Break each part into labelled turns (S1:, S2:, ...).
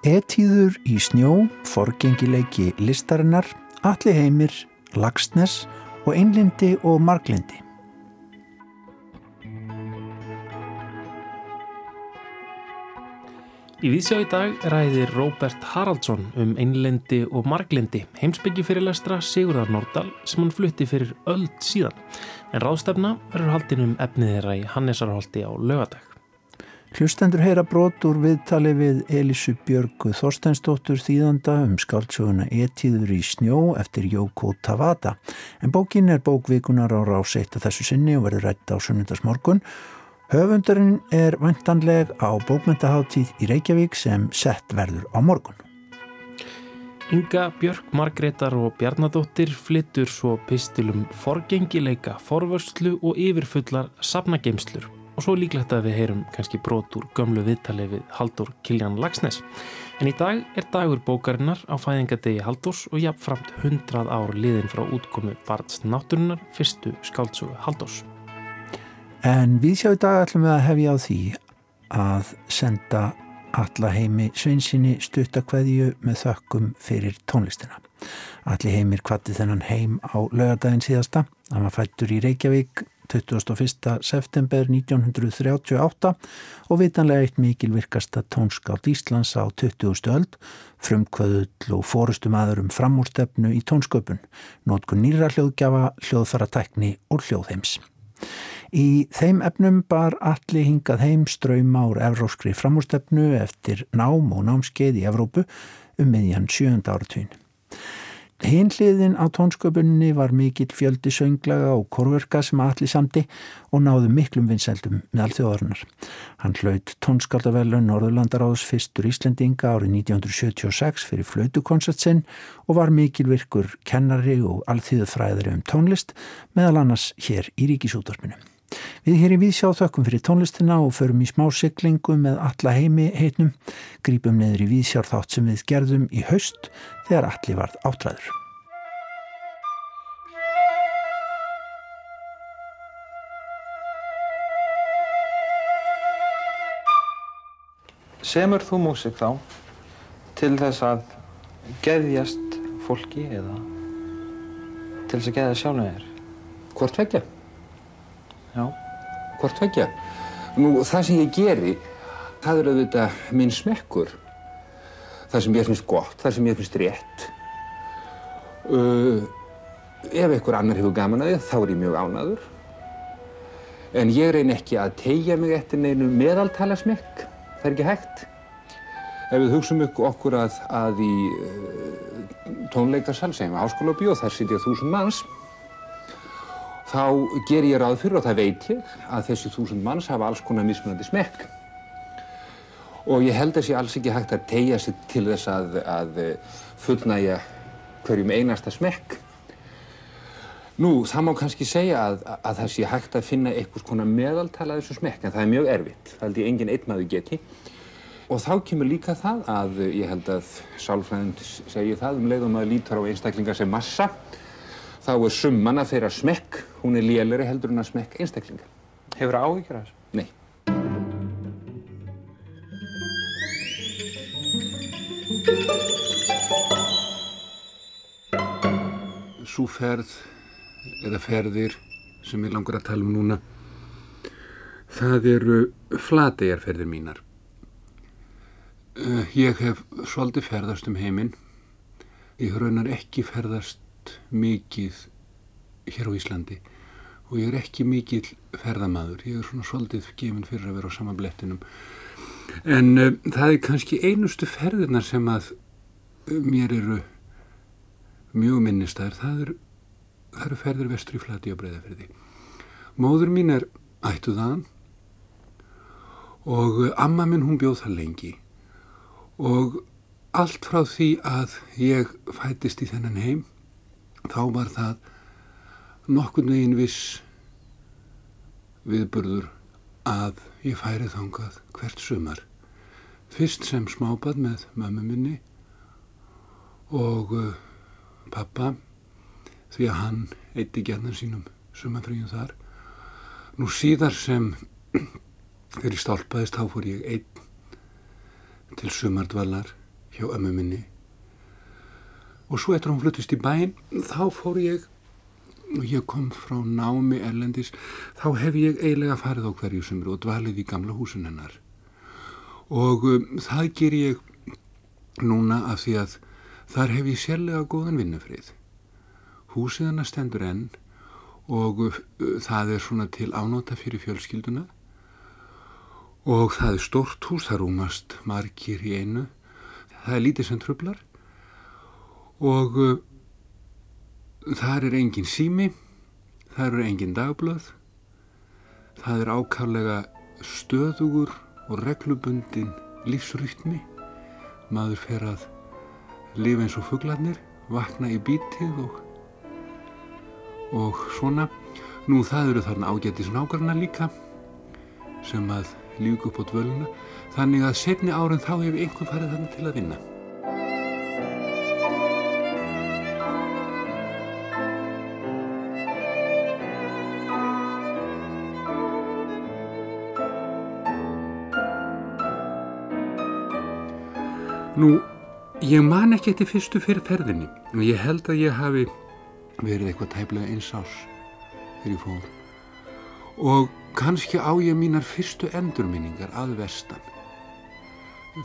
S1: Etíður í snjó, forgengileiki listarinnar, alli heimir, lagsnes og einlindi og marglindi.
S2: Í Vísjá í dag ræðir Róbert Haraldsson um einlendi og marglendi heimsbyggi fyrirlestra Sigurðar Nórdal sem hann flutti fyrir öll síðan. En ráðstefna verður haldin um efnið þeirra í Hannesarholti á lögadag.
S1: Hlustendur heyra brot úr viðtali við Elísu Björgu Þorsteinsdóttur þýðanda um skáltsöguna Etíður í snjó eftir Jóko Tavada. En bókin er bókvikunar á ráseitt að þessu sinni og verður rætt á sunnundasmorgun Höfundurinn er vantanleg á bókmyndaháttíð í Reykjavík sem sett verður á morgun.
S2: Inga Björk, Margreðar og Bjarnadóttir flyttur svo pistilum forgengileika, forvörslu og yfirfullar safnageimslur og svo líklegt að við heyrum kannski brot úr gömlu viðtali við Haldur Kiljan Lagsnes. En í dag er dagur bókarinnar á fæðingadegi Haldurs og jafnframt hundrað ár liðin frá útkomu Barts Náturinnar, fyrstu skáltsugu Haldurs.
S1: En við sjá í dag ætlum við að hefja á því að senda alla heimi sveinsinni stuttakveðju með þökkum fyrir tónlistina. Alli heimir kvatti þennan heim á lögadaginn síðasta. Hann var fættur í Reykjavík 21. september 1938 og vitanlega eitt mikil virkasta tónskátt Íslands á 20. öld, frumkvöðull og fórustum aðurum framúrstefnu í tónsköpun, nótkun nýra hljóðgjafa, hljóðfaratekni og hljóðheims. Í þeim efnum bar allir hingað heim ströyma úr evróskri framúrstefnu eftir nám og námskeið í Evrópu um meðjan sjönda áratvín. Hinliðin á tónsköpunni var mikill fjöldi sönglaga og korverka sem allir samti og náðu miklum vinsældum með allþjóðarinnar. Hann hlaut tónskaldavellun Norðurlandaráðs fyrstur Íslendinga árið 1976 fyrir flautukonsertsinn og var mikil virkur kennari og allþjóðfræðari um tónlist meðal annars hér í Ríkisútarpinu. Við hér í Vísjá þökkum fyrir tónlistina og förum í smá syklingu með alla heimi heitnum, grípum neður í Vísjár þátt sem við gerðum í haust þegar allir varð átræður.
S3: Semur þú músik þá til þess að geðjast fólki eða til þess að geða sjálfum þér?
S4: Hvort vekja?
S3: Já.
S4: Hvort vekja? Nú, það sem ég geri, það er auðvitað minn smekkur. Það sem ég finnst gott, það sem ég finnst rétt. Uh, ef einhver annar hefur gaman að því, þá er ég mjög ánaður. En ég reyn ekki að tegja mig eftir neinu meðaltala smekk. Það er ekki hægt. Ef við hugsaum okkur að, að í uh, tónleikarsal, segjum við háskóla og bíó, þar sitja þúsund manns, þá ger ég ráð fyrir og það veit ég að þessi þúsund manns hafa alls konar mismunandi smekk. Og ég held að sé alls ekki hægt að tegja sig til þess að, að fullnægja hverjum einasta smekk. Nú, það má kannski segja að, að það sé hægt að finna einhvers konar meðaltala af þessu smekk, en það er mjög erfitt. Það held ég engin einn maður geti. Og þá kemur líka það að ég held að sálfræðin segir það um leiðum að lítar á einstaklingar sem massa þá er summan að þeirra smekk, hún er lélæri heldur en að smekk einstaklinga.
S3: Hefur það áhyggjur af þessu?
S4: Nei.
S5: Sú ferð eða ferðir sem ég langar að tala um núna það eru flategarferðir mínar. Eh, ég hef svolítið ferðast um heiminn. Ég raunar ekki ferðast mikið hér á Íslandi og ég er ekki mikið ferðamadur. Ég er svona svolítið gefinn fyrir að vera á sama blettinum. En uh, það er kannski einustu ferðirna sem að uh, mér eru mjög minnistæðir. Það, er, eru ferðir vestur í flati og breyðaferði. Móður mín er ættuðaðan og uh, amma minn hún bjóð það lengi og allt frá því að ég fætist í þennan heim þá var það nokkurnu einn viss viðburður að ég færi þangað hvert sumar. Fyrst sem smábad með mömmu minni og uh, pappa því að hann eitti gerðan sínum sumafríum þar. Nú síðar sem þegar ég stálpaðist þá fór ég einn til sumardvalar hjá ömmu minni og svo eftir hún fluttist í bæinn þá fór ég og ég kom frá námi erlendis þá hef ég eiginlega farið á hverju sumru og dvalið í gamla húsun hennar. Og um, það ger ég núna af því að þar hef ég sérlega góðan vinnufrið. Húsið hennar stendur enn og uh, það er svona til ánóta fyrir fjölskylduna. Og það er stort hús, það rúmast margir í einu. Það er lítið sem trublar og uh, þar er engin sími, þar er engin dagblöð, það er ákvæmlega stöðugur og reglubundin lífsrytmi, maður fer að lifa eins og fugglarnir, vakna í bítið og, og svona. Nú það eru þarna ágættis nákvæmna líka sem að líka upp á dvöluna, þannig að setni árin þá hefur einhver farið þarna til að vinna. Nú, ég man ekki eftir fyrstu fyrir ferðinni og ég held að ég hafi verið eitthvað tæplega eins ás þegar ég fór og kannski á ég mínar fyrstu endurminningar að vestan.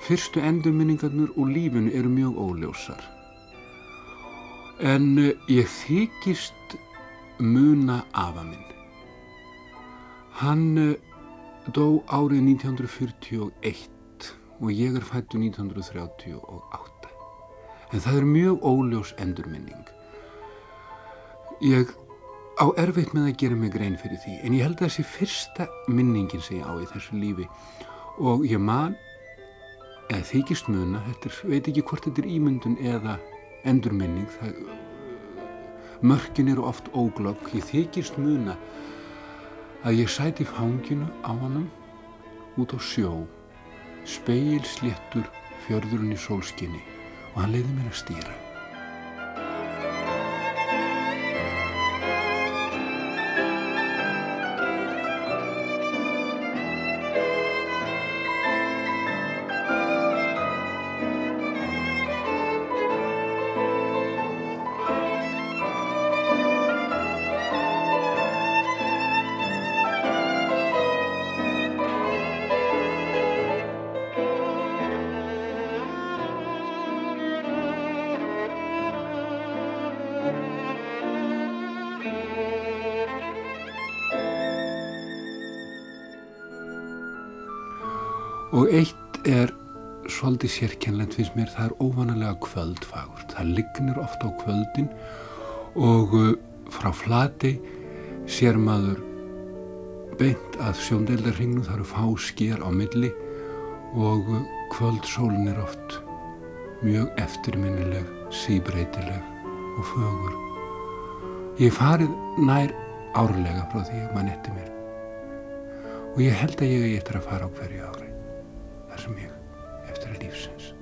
S5: Fyrstu endurminningarnur úr lífinu eru mjög óljósar en eh, ég þykist muna afa minn. Hann eh, dó árið 1941 og ég er fættu 1938 en það er mjög óljós endurminning. Ég á erfitt með að gera mig grein fyrir því en ég held að þessi fyrsta minningin sem ég á í þessu lífi. Og ég man eða þykist muna er, veit ekki hvort þetta er ímyndun eða endurminning það, mörkin eru oft óglögg. Ég þykist muna að ég sæti fanginu á hannum út á sjó speil sléttur fjörðurinn í sólskinni og hann leiði mér að stýra. Sérkennlegt finnst mér, það er óvanalega kvöldfagurt. Það lignir ofta á kvöldin og uh, frá flati sér maður beint að sjóndeldarhingnu, það eru fá sker á milli og uh, kvöldsólun er oft mjög eftirminnileg, síbreytileg og fögur. Ég farið nær árlega frá því að mann eftir mér. Og ég held að ég eftir að fara á hverju ári. Þar sem ég eftir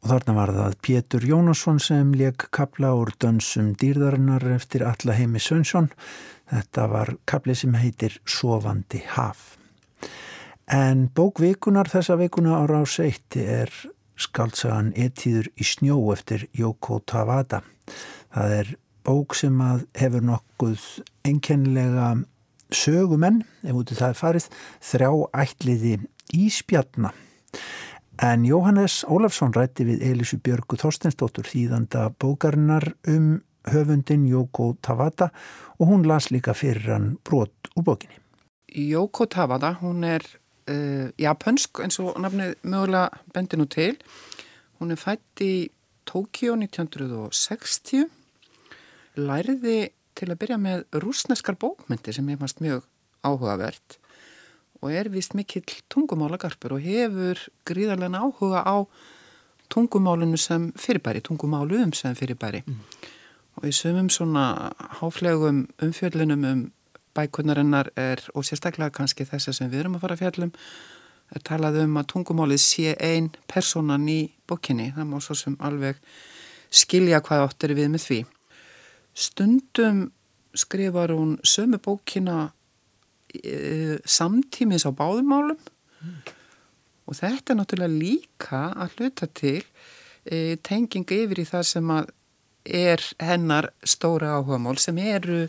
S1: og þarna var það Pétur Jónasson sem leik kapla úr dönsum dýrðarinnar eftir alla heimi Svönsson. Þetta var kapli sem heitir Sovandi haf. En bókvikunar þessa vikuna á rás 1 er skaldsagan Etíður í snjó eftir Yoko Tawada. Það er bók sem hefur nokkuð enkenlega sögumenn, ef út í það er farið, þrjá ætliði íspjarna. En Jóhannes Ólafsson rætti við Elísu Björgu Þorstensdóttur þýðanda bókarinnar um höfundin Yoko Tawada og hún las líka fyrir hann brot úr bókinni.
S6: Yoko Tawada, hún er uh, japansk eins og nafnið mögulega bendinu til. Hún er fætt í Tókíó 1960, læriði til að byrja með rúsneskar bókmyndir sem ég fannst mjög áhugavert og er vist mikill tungumálagarpur og hefur gríðarlega áhuga á tungumálinu sem fyrirbæri, tungumálum sem fyrirbæri. Mm. Og í sumum svona háflegum umfjöldunum um bækunarinnar er, og sérstaklega kannski þess sem við erum að fara að fjallum, er talað um að tungumálið sé ein personan í bókinni. Það má svo sem alveg skilja hvað áttir við með því. Stundum skrifar hún sömu bókina samtímis á báðumálum mm. og þetta er náttúrulega líka að hluta til e, tenginga yfir í það sem að er hennar stóra áhugamál sem eru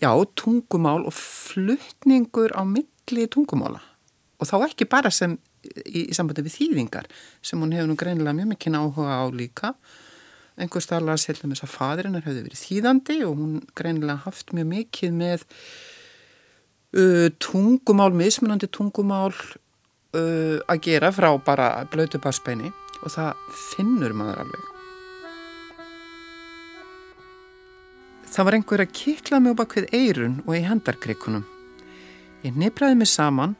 S6: já, tungumál og fluttningur á milli tungumála og þá ekki bara sem í, í sambandi við þýðingar sem hún hefur nú greinilega mjög mikið áhuga á líka einhvers tala að selja með þess að fadirinnar hefði verið þýðandi og hún greinilega haft mjög mikið með uh, tungumál, mismunandi tungumál uh, að gera frá bara blötu barspeini og það finnur maður alveg. Það var einhver að kittla mig bak við eirun og í hendarkrikunum. Ég nefraði mig saman,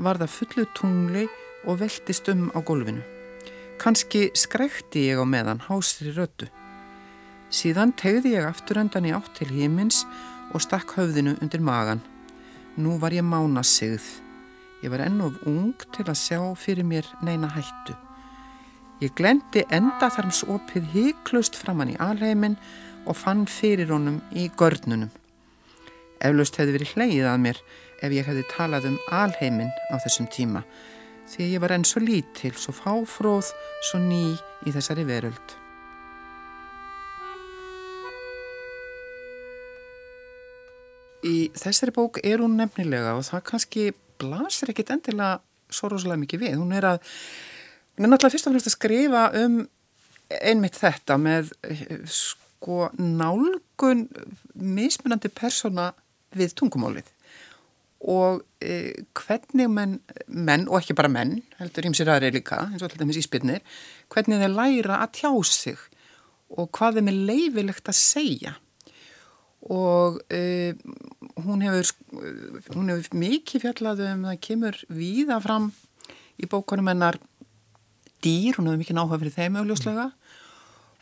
S6: var það fullu tungli og veltist um á gólfinu. Kanski skrækti ég á meðan hásri rödu. Síðan tegði ég afturöndan í átt til hímins og stakk höfðinu undir magan. Nú var ég mána sigð. Ég var enn of ung til að sjá fyrir mér neina hættu. Ég glendi endaþarmsopið híklust framann í alheimin og fann fyrir honum í görnunum. Eflaust hefði verið hleið að mér ef ég hefði talað um alheimin á þessum tíma því ég var enn svo lítil, svo fáfróð, svo ný í þessari veröld. Í þessari bók er hún nefnilega og það kannski blasir ekkit endilega svo rosalega mikið við. Hún er að, hún er náttúrulega fyrst og fremst að skrifa um einmitt þetta með sko nálgun mismunandi persóna við tungumálið og e, hvernig menn, menn, og ekki bara menn, heldur ímsir aðri líka, eins og alltaf með íspilnir, hvernig þeir læra að tjá sig og hvað þeim er leifilegt að segja. Og e, hún, hefur, hún hefur mikið fjallað um það kemur víða fram í bókunum hennar dýr, hún hefur mikið náhuga fyrir þeim augljóslega,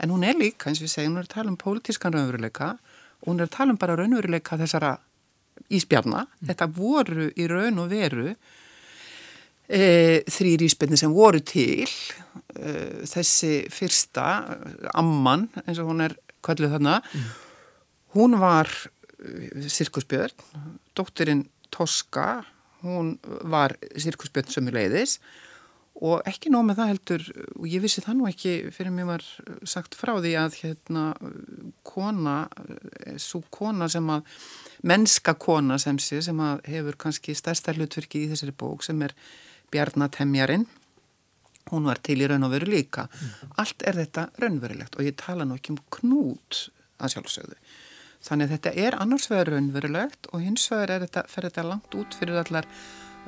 S6: en hún er líka, eins og við segjum, hún er að tala um pólitískan raunveruleika og hún er að tala um bara raunveruleika þessara íspjarna. Mm. Þetta voru í raun og veru e, þrýr íspjarni sem voru til e, þessi fyrsta amman eins og hún er kvalluð þarna mm. Hún var e, sirkusbjörn, dóttirinn Toska, hún var sirkusbjörn sömuleiðis. Og ekki nóg með það heldur og ég vissi það nú ekki fyrir mér var sagt frá því að hérna kona, e, svo kona sem að mennska kona sem sé sem hefur kannski stærsta hlutverki í þessari bók sem er Bjarnatemjarinn hún var til í raun og veru líka. Mm. allt er þetta raunverulegt og ég tala nú ekki um knút að sjálfsögðu þannig að þetta er annars vegar raunverulegt og hins vegar þetta, fer þetta langt út fyrir allar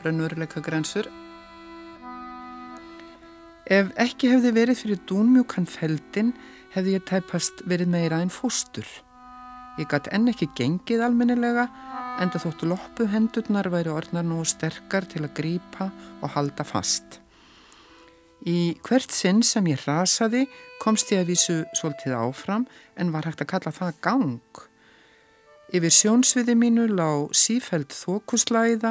S6: raunveruleika grensur Ef ekki hefði verið fyrir dúnmjúkan feldin hefði ég tæpast verið meira en fóstur Ég gæti enn ekki gengið almennilega en það þóttu loppu hendurnar væri orðnar nú sterkar til að grýpa og halda fast. Í hvert sinn sem ég rasaði komst ég að vísu svolítið áfram en var hægt að kalla það gang. Yfir sjónsviði mínu lág sífæld þókuslæða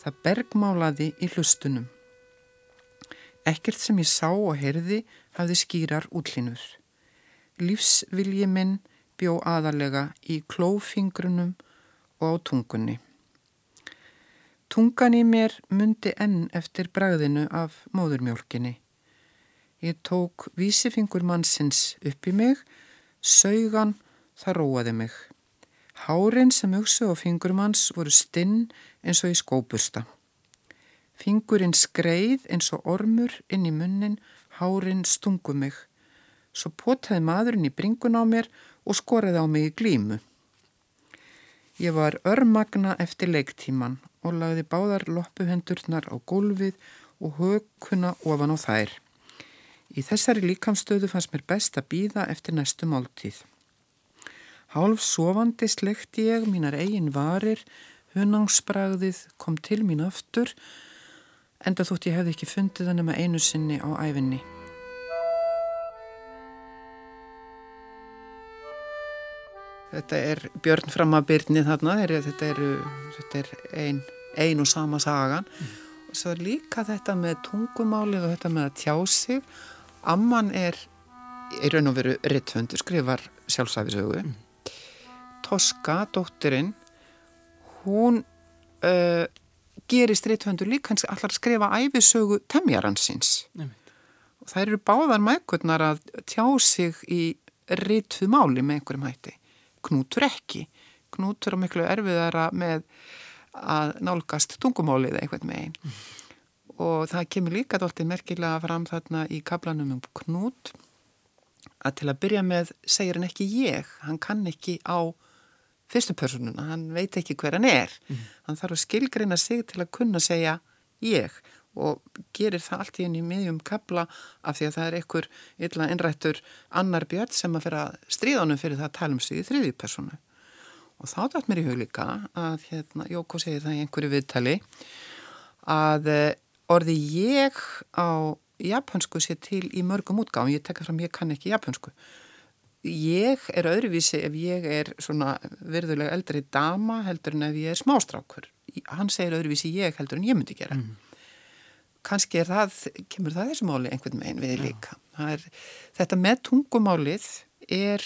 S6: það bergmálaði í hlustunum. Ekkert sem ég sá og heyrði hafði skýrar útlínur. Lífsvilji minn bjó aðalega í klófingrunum og á tungunni. Tungan í mér myndi enn eftir bræðinu af móðurmjólkinni. Ég tók vísifingur mannsins upp í mig, saugan, það róaði mig. Hárin sem hugsu á fingurmanns voru stinn eins og í skópusta. Fingurinn skreið eins og ormur inn í munnin, hárin stungu mig. Svo potaði maðurinn í bringun á mér og skoraði á mig í glímu. Ég var örmagna eftir leiktíman og lagði báðar loppuhendurnar á gólfið og högkunna ofan á þær. Í þessari líkamstöðu fannst mér best að býða eftir næstu máltíð. Hálf sofandi slekti ég mínar eigin varir, hunangsbragðið kom til mín aftur, enda þótt ég hefði ekki fundið það nema einu sinni á æfinni. Þetta er Björn Framabirni þarna, þetta er, þetta er ein, ein og sama sagan. Mm. Svo líka þetta með tungumálið og þetta með að tjá sig. Amman er í raun og veru rittfundur, skrifar sjálfsæfisögu. Mm. Toska, dóttirinn, hún uh, gerist rittfundur líka hans allar að skrifa æfisögu temjaransins. Og það eru báðar mækurnar að tjá sig í rittuð máli með einhverjum hætti knútur ekki. Knútur er miklu erfiðara með að nálgast tungumálið eitthvað með einn. Mm. Og það kemur líka dáltið merkilega fram þarna í kaplanum um knút að til að byrja með segir hann ekki ég, hann kann ekki á fyrstu personuna, hann veit ekki hver hann er. Mm. Hann þarf að skilgreina sig til að kunna segja ég og gerir það allt í enn í miðjum kapla af því að það er einhver illa innrættur annar björn sem að fyrir að stríðanum fyrir það að tala um sig í þriði personu og þá dætt mér í huglika að hérna, Jóko segir það í einhverju viðtali að eh, orði ég á japansku sé til í mörgum útgáðum, ég tekka fram ég kann ekki japansku ég er öðruvísi ef ég er svona virðulega eldri dama heldur en ef ég er smástrákur. Hann segir öðruvísi ég heldur en ég myndi gera. Mm kannski er það, kemur það þessu máli einhvern veginn við líka. Er, þetta með tungumálið er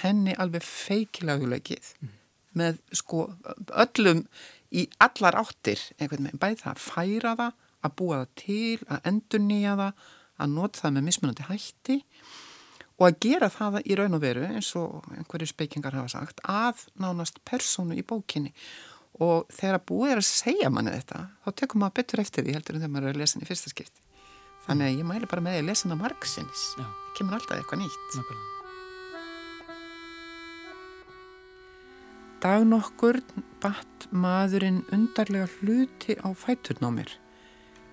S6: henni alveg feikilega hugleikið mm. með sko öllum í allar áttir einhvern veginn, bæði það að færa það, að búa það til, að endur nýja það, að nota það með mismunandi hætti og að gera það í raun og veru eins og einhverju speikingar hafa sagt að nánast personu í bókinni. Og þegar að búið er að segja manni þetta þá tekum maður betur eftir því heldur en þegar maður er að lesa í fyrsta skipti. Þannig að ég mæli bara með því að lesa hana margsins það kemur alltaf eitthvað nýtt. Nákvæmlega. Dag nokkur batt maðurinn undarlega hluti á fæturn á mér.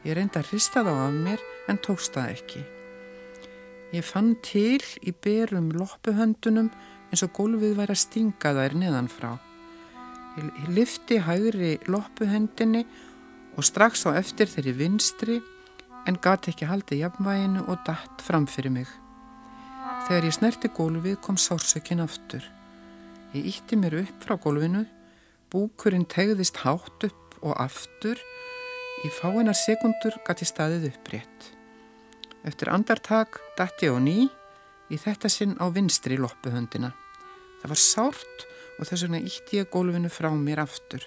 S6: Ég reynda að hrista þá af mér en tókst það ekki ég fann til í berum loppuhöndunum eins og gólfið væri að stinga þær neðan frá Ég lifti hægri loppuhendinni og strax á eftir þeirri vinstri en gati ekki haldið jafnvæginu og datt fram fyrir mig. Þegar ég snerti gólfið kom sársökin aftur. Ég ítti mér upp frá gólfinu, búkurinn tegðist hátt upp og aftur, í fáinar sekundur gati staðið upprétt. Eftir andartak dætti ég á ný, í þetta sinn á vinstri loppuhöndina. Það var sárt og þess vegna ítti ég gólfinu frá mér aftur.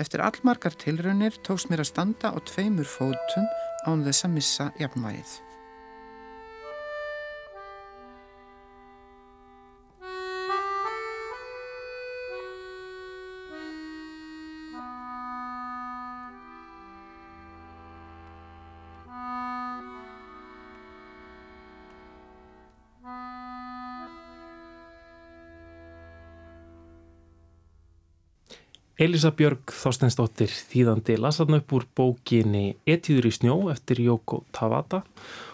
S6: Eftir allmarkar tilraunir tókst mér að standa á tveimur fótum án þess að missa jafnvægið.
S2: Elisa Björg Þorsteinsdóttir þýðandi lasatna upp úr bókinni Etjúður í snjó eftir Jóko Tavata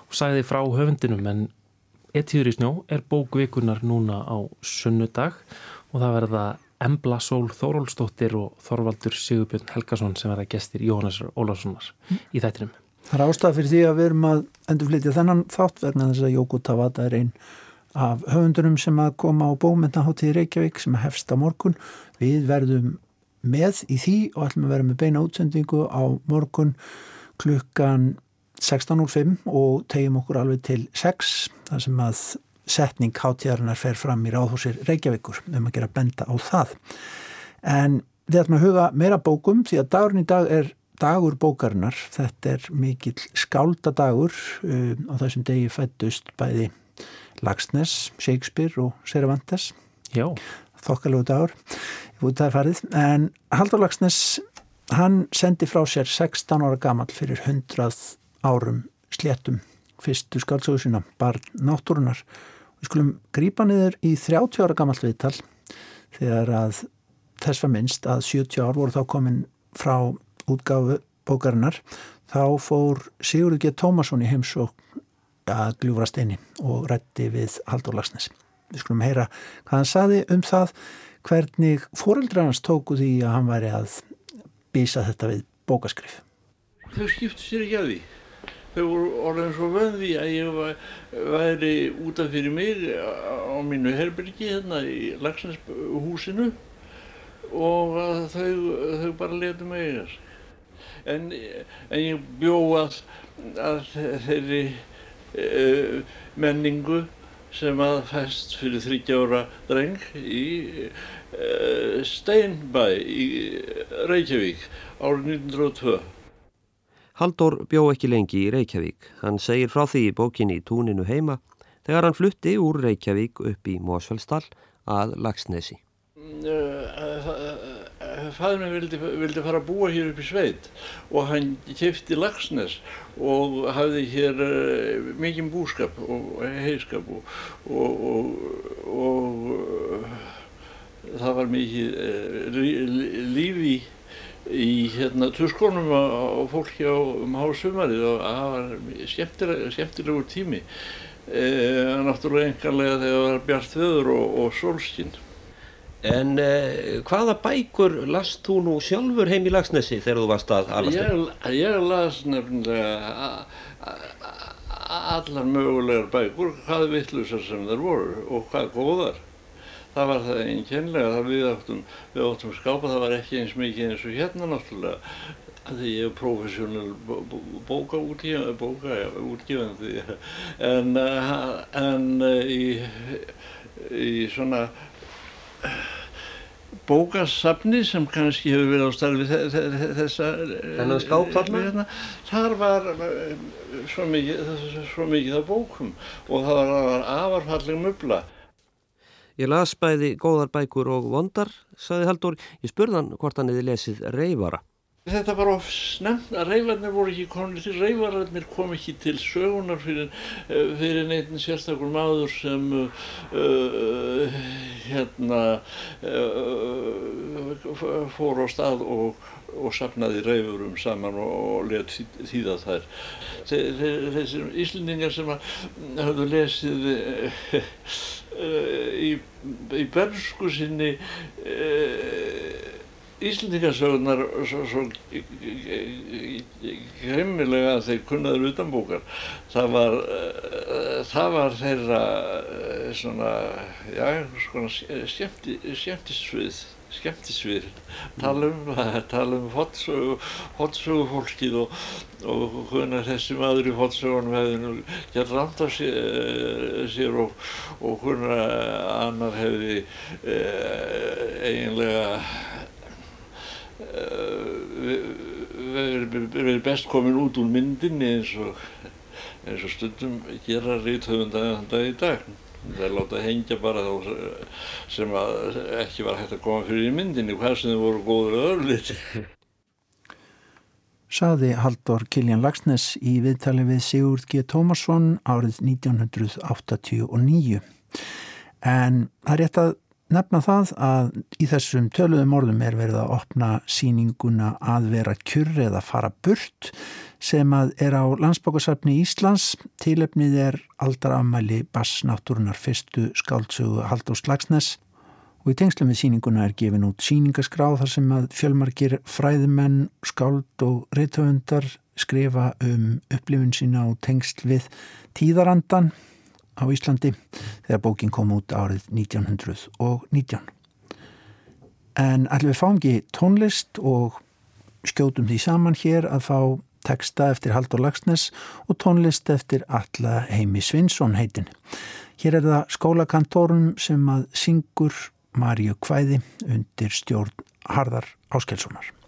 S2: og sagði frá höfundinum en Etjúður í snjó er bókvikunar núna á sunnudag og það verða Embla Sól Þórólsdóttir og Þorvaldur Sigurbjörn Helgason sem verða gestir Jóhannesar Ólarssonar mm. í þættinum.
S1: Það er ástæða fyrir því að við erum að endurflytja þennan þátt vegna þess að Jóko Tavata er einn af höfundunum sem að koma á bómyndaháttíð Reykjavík sem hefst á morgun. Við verðum með í því og ætlum að vera með beina útsendingu á morgun klukkan 16 úr 5 og tegjum okkur alveg til 6 þar sem að setning hátíðarinnar fer fram í ráðhúsir Reykjavíkur um að gera benda á það. En við ætlum að huga meira bókum því að dagurinn í dag er dagur bókarinnar. Þetta er mikill skáldadagur um, á þessum degi fættust bæði Lagsnes, Shakespeare og Cervantes.
S2: Já.
S1: Þokkalögu dagur í útæðarfarið. En Haldur Lagsnes, hann sendi frá sér 16 ára gammal fyrir 100 árum sléttum fyrstu skáldsögu sína, barn náttúrunar. Við skulum grípa niður í 30 ára gammalt viðtal þegar að þess var minnst að 70 ár voru þá komin frá útgáfu bókarinnar þá fór Sigurður G. Tómasson í heimsók að gljúfrast einni og rætti við Haldur Lagsnes. Við skulum heyra hvað hann saði um það hvernig fóreldrar hans tóku því að hann væri að býsa þetta við bókaskrif.
S7: Þau skiptu sér ekki að því. Þau voru orðin svo vöndi að ég væri útaf fyrir mig á mínu herbyrgi hérna í Lagsneshúsinu og þau, þau bara letu mig eiginast. En, en ég bjóð að þeirri uh, menningu sem að fæst fyrir þryggjára dreng í uh, Steinbæ í Reykjavík árið 1902.
S8: Haldur bjó ekki lengi í Reykjavík. Hann segir frá því í bókinni í túninu heima þegar hann flutti úr Reykjavík upp í Mósfellstall að Lagsnesi.
S7: Fæður minn vildi, vildi fara að búa hér upp í sveit og hann kefti Lagsnes og hafði hér uh, mikinn búskap og heiskap og, og, og, og uh, það var mikið uh, lífi í hérna tuskonum á fólki á um hásumarið og það var skemmtilegur skemmtileg tími náttúrulega enganlega þegar það var bjart veður og sólskinn.
S8: En uh, hvaða bækur last þú nú sjálfur heim í Lagsnesi þegar þú varst að alast
S7: upp? Ég, ég las nefnilega allar mögulegar bækur, hvað vittlusar sem þær voru og hvað góðar. Það var það einkennlega, það við áttum, við áttum skápa, það var ekki eins mikið eins og hérna náttúrulega. Því ég er professional bóka útgefandi, bóka, ja, útgefandi. En, en í, í svona bókasafni sem kannski hefur verið á starfi þessa
S8: þennan skáp þarna
S7: hérna, þar var svo mikið, svo mikið af bókum og það var afarfalleg möbla
S8: Ég las bæði góðar bækur og vondar, saði Haldur. Ég spurðan hvort hann hefði lesið reyfara.
S7: Þetta var of snemt að reyfarnir voru ekki komin til, reyfarnir kom ekki til sögunar fyrir, fyrir neitt sérstakur maður sem uh, hérna uh, fór á stað og, og sapnaði reyfurum saman og, let þýða þær. Þessir íslendingar sem hafðu lesið uh, í, í bernsku sinni Íslendingasögurnar svo, svo grimmilega að þeir kunnaður utanbúkar það var, það var þeirra svona, já, svona skemmti, skemmtisvið skemmtisvið. Tala um, tala um hotsögu fólkið og, og hvernig þessi maður í hotsögunum hefði nú gert rámt af sér, sér og, og hvernig annar hefði eh, eiginlega verið best komin út úr myndinni eins og, eins og stundum gera ríthöfunda í dag. Það er látað að hengja bara þá sem ekki var hægt að koma fyrir í myndinni, hvað sem þau voru góður öðruliti.
S1: Saði Haldur Kiljan Lagsnes í viðtali við Sigurd G. Tómasson árið 1989. En það er rétt að nefna það að í þessum töluðum orðum er verið að opna síninguna að vera kjurri eða fara burt sem að er á landsbókarsafni Íslands. Tílefnið er aldarafmæli Bassnáttúrunar fyrstu skáldsögu Haldur Slagsnes og í tengslum við síninguna er gefin út síningaskráð þar sem að fjölmarkir fræðimenn, skáld og reytöfundar skrifa um upplifun sína og tengsl við tíðarandan á Íslandi þegar bókin kom út árið 1919. En allir við fáum ekki tónlist og skjótum því saman hér að fá teksta eftir Haldur Lagsnes og tónlist eftir Alla Heimi Svinsson heitin. Hér er það skólakantornum sem að syngur Marju Kvæði undir stjórn Harðar Áskelssonar.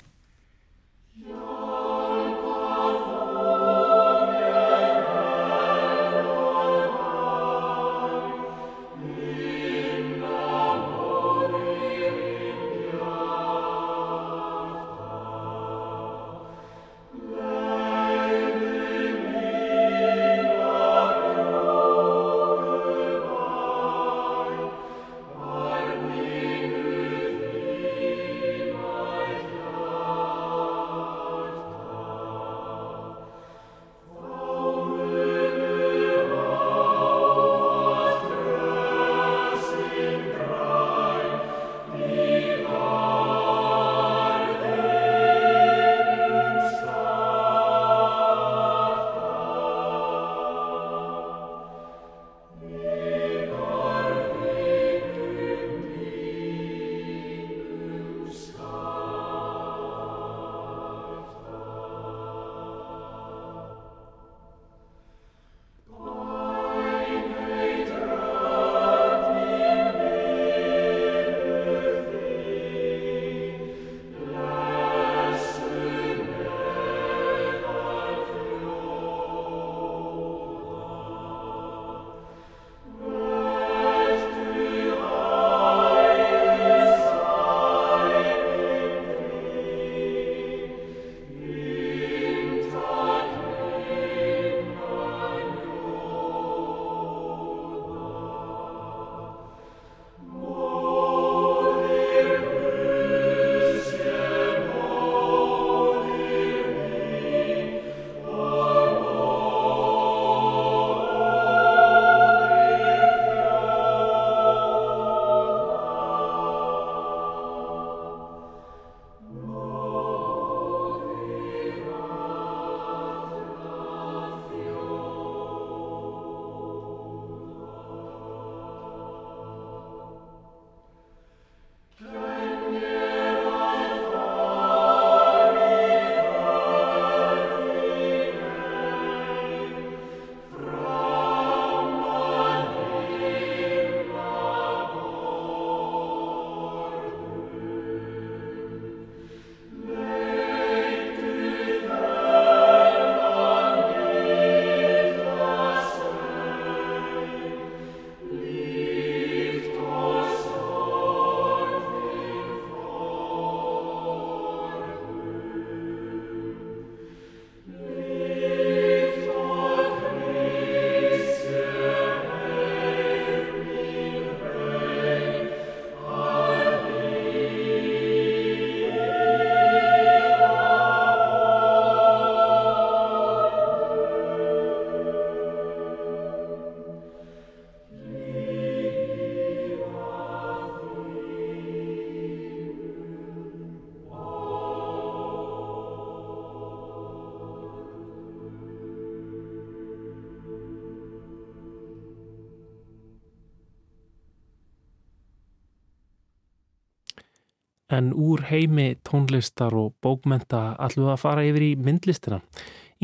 S2: En úr heimi tónlistar og bókmenta ætlum við að fara yfir í myndlistina.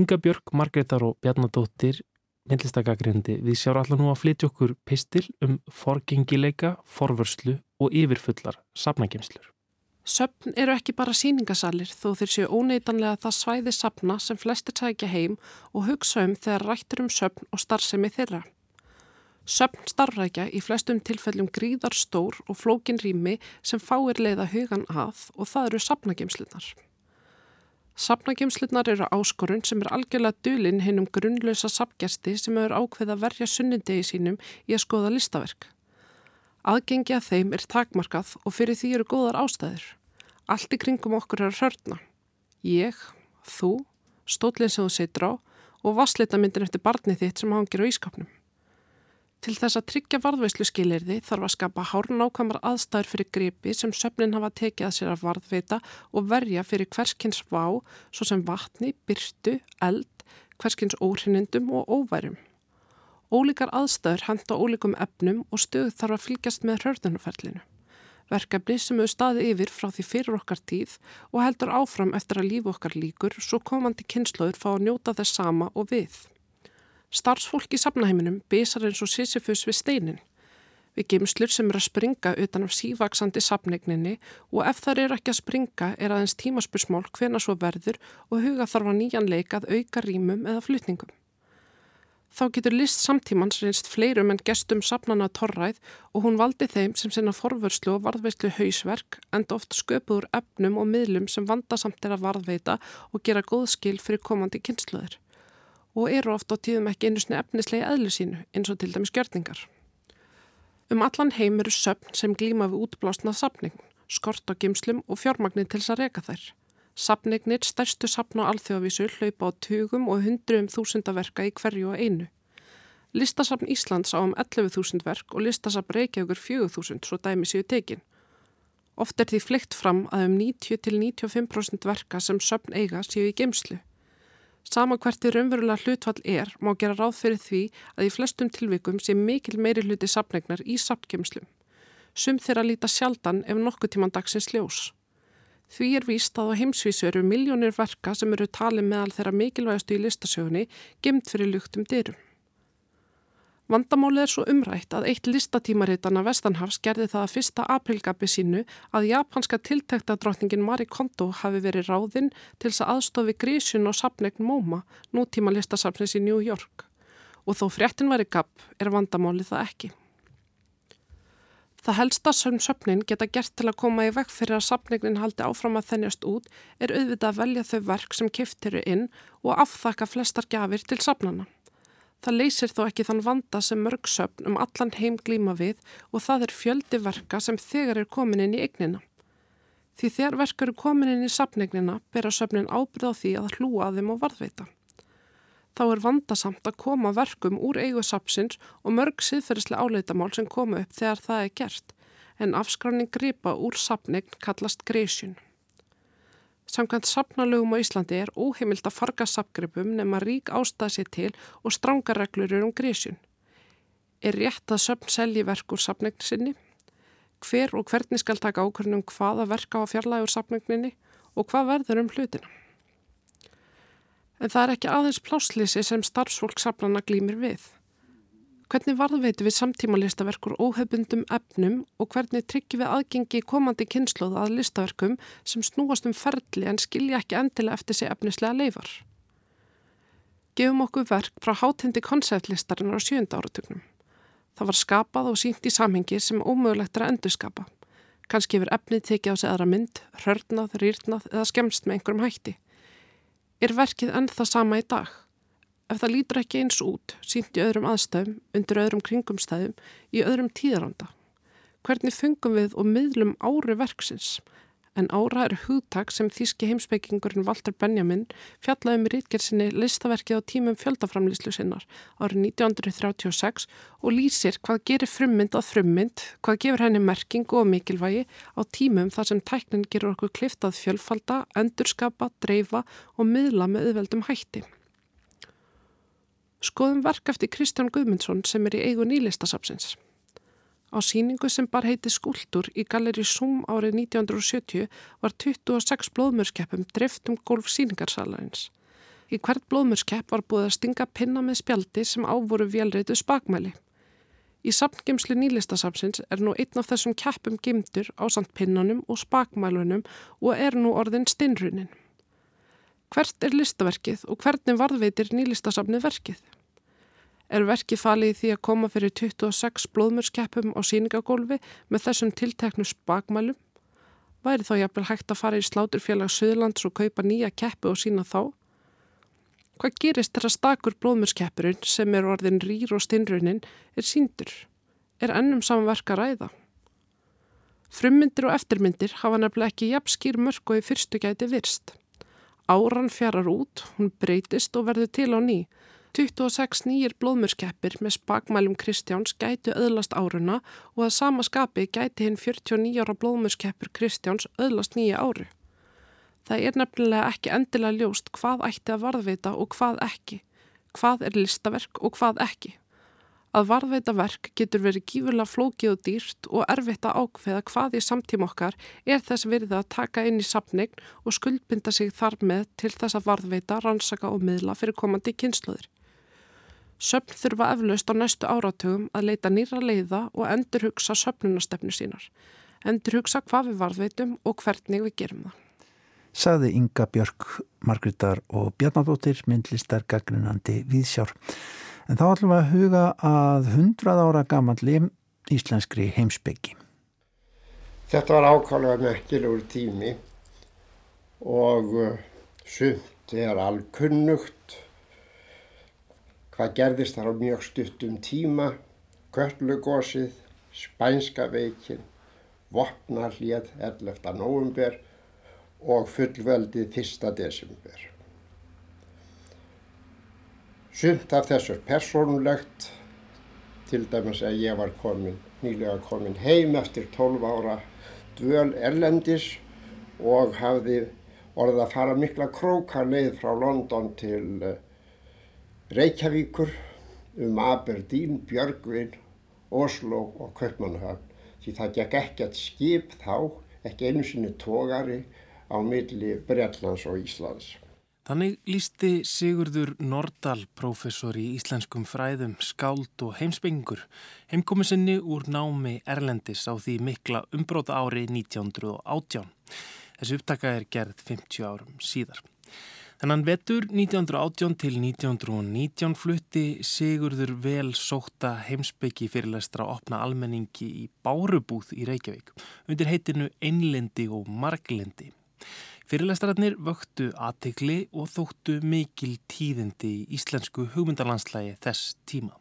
S2: Inga Björg, Margreðar og Bjarnadóttir, myndlistagagrindi, við sjáum allar nú að flytja okkur pistil um forgengileika, forvörslu og yfirfullar safnagemslur.
S9: Söpn eru ekki bara síningasalir þó þeir séu óneitanlega það svæði sapna sem flestir tækja heim og hugsa um þegar rættir um söpn og starfsemi þeirra. Söpn starfrækja í flestum tilfellum gríðar stór og flókin rými sem fáir leiða hugan að og það eru sapnagemslunar. Sapnagemslunar eru áskorun sem er algjörlega dulinn hennum grunnlösa sapgjasti sem eru ákveð að verja sunnindegi sínum í að skoða listaverk. Aðgengi að þeim er takmarkað og fyrir því eru góðar ástæður. Allt í kringum okkur er að hörna. Ég, þú, stótlinn sem þú setur á og vassleitamyndin eftir barnið þitt sem hangir á ískapnum. Til þess að tryggja varðveislu skilirði þarf að skapa hárn ákvæmar aðstæður fyrir gripi sem söfnin hafa tekið að sér að varðveita og verja fyrir hverskins vá svo sem vatni, byrtu, eld, hverskins óhrinnindum og óværum. Ólíkar aðstæður handa ólíkum efnum og stöð þarf að fylgjast með hörðunuferlinu. verkefni sem hefur staðið yfir frá því fyrir okkar tíð og heldur áfram eftir að lífu okkar líkur svo komandi kynnslóður fá að njóta þess sama og við. Starfsfólk í safnaheiminum besar eins og Sisyfus við steinin. Við geimslur sem er að springa utan af sívaksandi safnegninni og ef þar er ekki að springa er aðeins tímaspursmál hvena svo verður og huga þarf að nýjan leikað auka rýmum eða flytningum. Þá getur list samtímans reynst fleirum en gestum safnana torræð og hún valdi þeim sem sinna forvörslu og varðveislu hausverk enda oft sköpuður efnum og miðlum sem vandasamt er að varðveita og gera góð skil fyrir komandi kynsluður og eru oft á tíðum ekki einu snið efnislegi eðlu sínu eins og til dæmis gjörningar. Um allan heim eru söfn sem glíma við útblásnað safning, skort á gimslum og fjármagnir til þess að reka þær. Sapnignir stærstu sapna á alþjóðavísu hlaupa á tugum og hundruum þúsunda verka í hverju og einu. Listasapn Íslands á um 11.000 verk og listasapn Reykjavíkur 4.000 svo dæmi séu tekin. Oft er því fleikt fram að um 90-95% verka sem söpn eiga séu í geimslu. Sama hvert því raunverulega hlutfall er má gera ráð fyrir því að í flestum tilvikum sé mikil meiri hluti sapnegnar í sapngeimslum. Sum þeirra líta sjaldan ef nokkuð tíman dagsins ljós. Því er víst að á heimsvísu eru miljónir verka sem eru talið meðal þeirra mikilvægastu í listasögunni gemt fyrir luktum dyrum. Vandamálið er svo umrætt að eitt listatímaritana Vestanhafs gerði það að fyrsta aprilgabi sínu að japanska tiltektadrottningin Marie Kondo hafi verið ráðinn til þess að aðstofi grísun og sapnegn MoMA, nútíma listasafnis í New York. Og þó fréttin væri gab er vandamálið það ekki. Það helsta sem söfnin geta gert til að koma í vekk fyrir að safningin haldi áfram að þennjast út er auðvitað að velja þau verk sem kiftiru inn og afþakka flestar gafir til safnana. Það leysir þó ekki þann vanda sem mörg söfn um allan heim glíma við og það er fjöldi verka sem þegar er komin inn í eignina. Því þegar verk eru komin inn í safningnina ber að söfnin ábyrða á því að hlúa að þeim og varðveita þá er vandasamt að koma verkum úr eigu sapsins og mörg siðferðislega áleitamál sem koma upp þegar það er gert, en afskráning gripa úr sapningn kallast greysjun. Samkvæmt sapnalögum á Íslandi er óheimilt að farga sapgripum nema rík ástæða sér til og stránga reglur eru um greysjun. Er rétt að söpn selji verk úr sapningn sinni? Hver og hvernig skal taka ákvörnum hvaða verka á fjarlægur sapningninni og hvað verður um hlutina? En það er ekki aðeins pláslýsi sem starfsfólksaflana glýmir við. Hvernig varðveitu við samtíma listaverkur óhefbundum efnum og hvernig tryggjum við aðgengi komandi kynsluð að listaverkum sem snúast um ferli en skilja ekki endilega eftir sig efnislega leifar? Gefum okkur verk frá hátindi konceptlistarinnar á sjönda áratugnum. Það var skapað og sínt í samhengi sem ómögulegt er að endurskapa. Kanski yfir efnið tekið á sig aðra mynd, hörnað, rýrnað eða skemst með einhverjum hætti er verkið enn það sama í dag. Ef það lítur ekki eins út, sínt í öðrum aðstæðum, undir öðrum kringumstæðum, í öðrum tíðaranda. Hvernig fengum við og miðlum ári verksins? En ára er hugtak sem þíski heimsbyggingurinn Walter Benjamin fjallaði með rítgersinni listaverkið á tímum fjöldaframlýslu sinnar árið 1936 og lýsir hvað gerir frummynd að frummynd, hvað gefur henni merkingu og mikilvægi á tímum þar sem tæknin gerur okkur kliftað fjölfalda, endurskapa, dreifa og miðla með auðveldum hætti. Skoðum verk eftir Kristján Guðmundsson sem er í eigu nýlistasapsins. Á síningu sem bar heiti Skuldur í Galeri Sum árið 1970 var 26 blóðmörskeppum drift um golf síningarsalarins. Í hvert blóðmörskepp var búið að stinga pinna með spjaldi sem ávoru velreitu spakmæli. Í samtgemsli nýlistasapsins er nú einn af þessum keppum gimtur á samt pinnanum og spakmælunum og er nú orðin stinnrunin. Hvert er listaverkið og hvernig varðveitir nýlistasapnið verkið? er verkið falið í því að koma fyrir 26 blóðmurskeppum á síningagólfi með þessum tilteknu spakmælum. Væri þá jafnvel hægt að fara í sláturfélag Suðlands og kaupa nýja keppu og sína þá? Hvað gerist þegar stakur blóðmurskeppurinn sem er orðin rýr og stinnrunin er síndur? Er ennum samanverka ræða? Frummyndir og eftirmyndir hafa nefnilega ekki jafn skýr mörg og í fyrstu gæti virst. Áran fjarar út, hún breytist og verður til á nýj 26 nýjir blóðmurskeppir með spakmælum Kristjáns gætu öðlast áruna og að sama skapi gæti hinn 49 ára blóðmurskeppur Kristjáns öðlast nýja áru. Það er nefnilega ekki endilega ljóst hvað ætti að varðveita og hvað ekki, hvað er listaverk og hvað ekki. Að varðveita verk getur verið gífurlega flókið og dýrt og erfitt að ákveða hvað í samtíma okkar er þess verið að taka inn í sapnegn og skuldbinda sig þar með til þess að varðveita, rannsaka og miðla fyrir komandi kynsluður. Söpn þurfa eflaust á næstu áratugum að leita nýra leiða og endurhugsa söpnunastefnu sínar. Endurhugsa hvað við varðveitum og hvernig við gerum það
S1: saði Inga Björk, Margriðar og Bjarnadóttir myndlistar gaggrinandi viðsjár. En þá ætlum við að huga að 100 ára gamalli íslenskri heimsbyggi.
S10: Þetta var ákvæmlega merkilegur tími og uh, sumt er alkunnugt. Hvað gerðist þar á mjög stuttum tíma, köllugósið, spænska veikin, vopnarlið 11. november og fullveldið 1. desember. Sumt af þessu er persónulegt, til dæmis að ég var komin, nýlega komin heim eftir 12 ára dvöl erlendis og hafði orðið að fara mikla króka leið frá London til eh, Reykjavíkur um Aberdeen, Björgvin, Oslo og Kaupmannhafn. Því það gekk ekkert skip þá, ekki einu sinni tógari á milli Breitlands og Íslands.
S2: Þannig lísti Sigurður Nordal, professor í íslenskum fræðum, skáld og heimsbyggingur, heimkomissinni úr námi Erlendis á því mikla umbróta ári 1918. Þessi upptaka er gerð 50 árum síðar. Þannig vetur 1918 til 1919 flutti Sigurður vel sóta heimsbyggi fyrirlestra að opna almenningi í Bárubúð í Reykjavík undir heitinu Einlendi og Marglendi. Fyrirlestararnir vöktu aðtegli og þóttu mikil tíðindi í íslensku hugmyndarlandslægi þess tíma.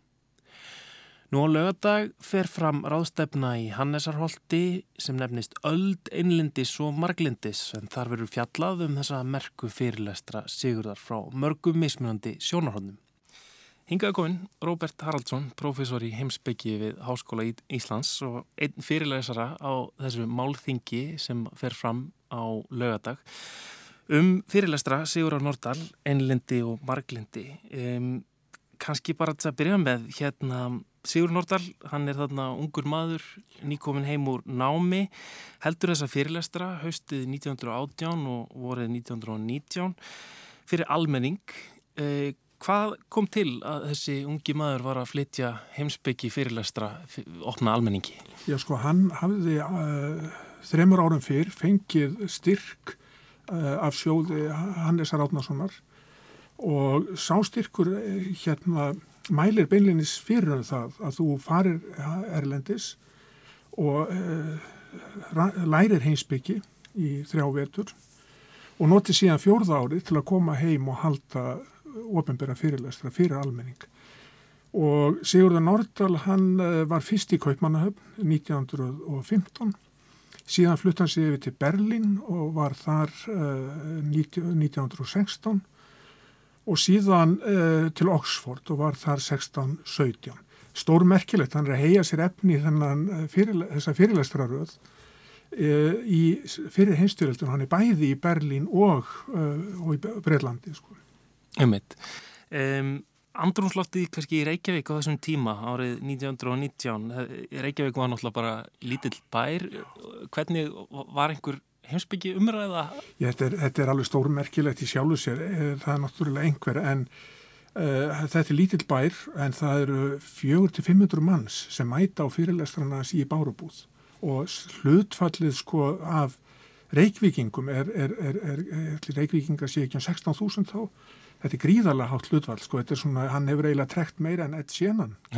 S2: Nú á lögadag fer fram ráðstefna í Hannesarholti sem nefnist Öld, Einlindis og Marglindis en þar verður fjallað um þessa merku fyrirlestra sigurðar frá mörgum mismunandi sjónarhóndum. Hingaðu komin Róbert Haraldsson, profesor í heimsbyggi við Háskóla Íslands og einn fyrirlesara á þessu málþingi sem fer fram á lögadag um fyrirlestra Sigur á Nordal, Einlindi og Marglindi um, kannski bara til að byrja með hérna Sigur Nordal, hann er þarna ungur maður nýkomin heim úr námi heldur þessa fyrirlestra haustið 1918 og vorið 1919 fyrir almenning eh, hvað kom til að þessi ungi maður var að flytja heimsbyggi fyrirlestra opna almenningi?
S11: Já sko, hann hafði uh, þremur árum fyrr fengið styrk uh, af sjóði Hannesar Átnarssonar og sástyrkur uh, hérna mælir beinleinis fyrir um það að þú farir Erlendis og uh, lærir heimsbyggi í þrjá vetur og noti síðan fjórða ári til að koma heim og halda ofinbæra fyrirlestra fyrir almenning. Og Sigurður Nordal hann var fyrst í Kaupmannahöfn 1915 Síðan flutt hann sig yfir til Berlin og var þar uh, 1916 og síðan uh, til Oxford og var þar 1617. Stór merkilegt, hann er að heia sér efni í uh, fyrirle þessa fyrirlestraröð uh, í fyrir heimstyrjöldun. Hann er bæði í Berlin og, og í Breitlandi. Sko.
S2: Ummitt. Um, andrumsloftið kannski í Reykjavík á þessum tíma árið 1919 Reykjavík var náttúrulega bara lítill bær. Hvernig var einhver heimsbyggi umræða?
S11: Já, þetta, er, þetta er alveg stórmerkilegt í sjálfu sér. Eh, það er náttúrulega einhver en uh, þetta er lítill bær en það eru 400-500 manns sem mæta á fyrirlestrarnas í Bárubúð. Og hlutfallið sko af Reykvíkingum er, er, er, Reykvíkingar sé ekki um 16.000 þá þetta er gríðarlega hátt hlutvall sko, þetta er svona, hann hefur eiginlega trekt meira en Ed Sheeran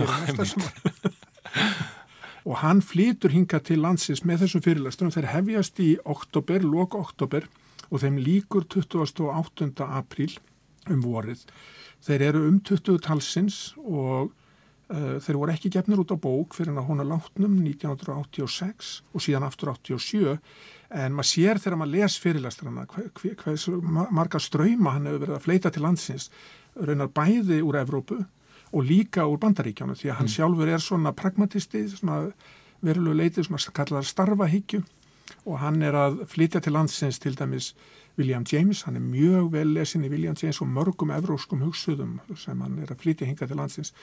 S11: og hann flýtur hinga til landsins með þessum fyrirlesturum, þeir hefjast í oktober, loka oktober og þeim líkur 28. apríl um vorið. Þeir eru um 20 talsins og uh, þeir voru ekki gefnir út á bók fyrir hann að hona látnum 1986 og síðan aftur 87 en maður sér þegar maður les fyrirlestrana hversu marga ströyma hann hefur verið að fleita til landsins raunar bæði úr Evrópu og líka úr bandaríkjánu því að hann mm. sjálfur er svona pragmatisti svona verulegu leitið svona kallar starfahyggju og hann er að flytja til landsins til dæmis William James, hann er mjög vel lesin í William James og mörgum evróskum hugsuðum sem hann er að flytja hinga til landsins